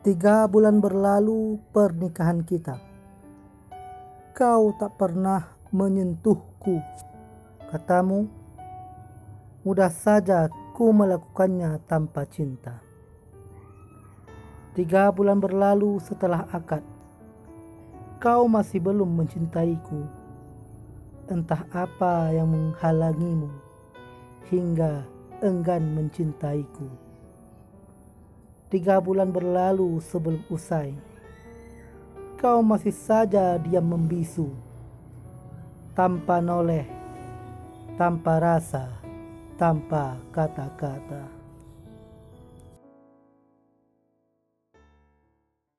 Tiga bulan berlalu pernikahan kita. Kau tak pernah menyentuhku. Katamu, mudah saja ku melakukannya tanpa cinta. Tiga bulan berlalu setelah akad. Kau masih belum mencintaiku. Entah apa yang menghalangimu hingga enggan mencintaiku. Tiga bulan berlalu sebelum usai. Kau masih saja diam membisu. Tanpa noleh, tanpa rasa, tanpa kata-kata.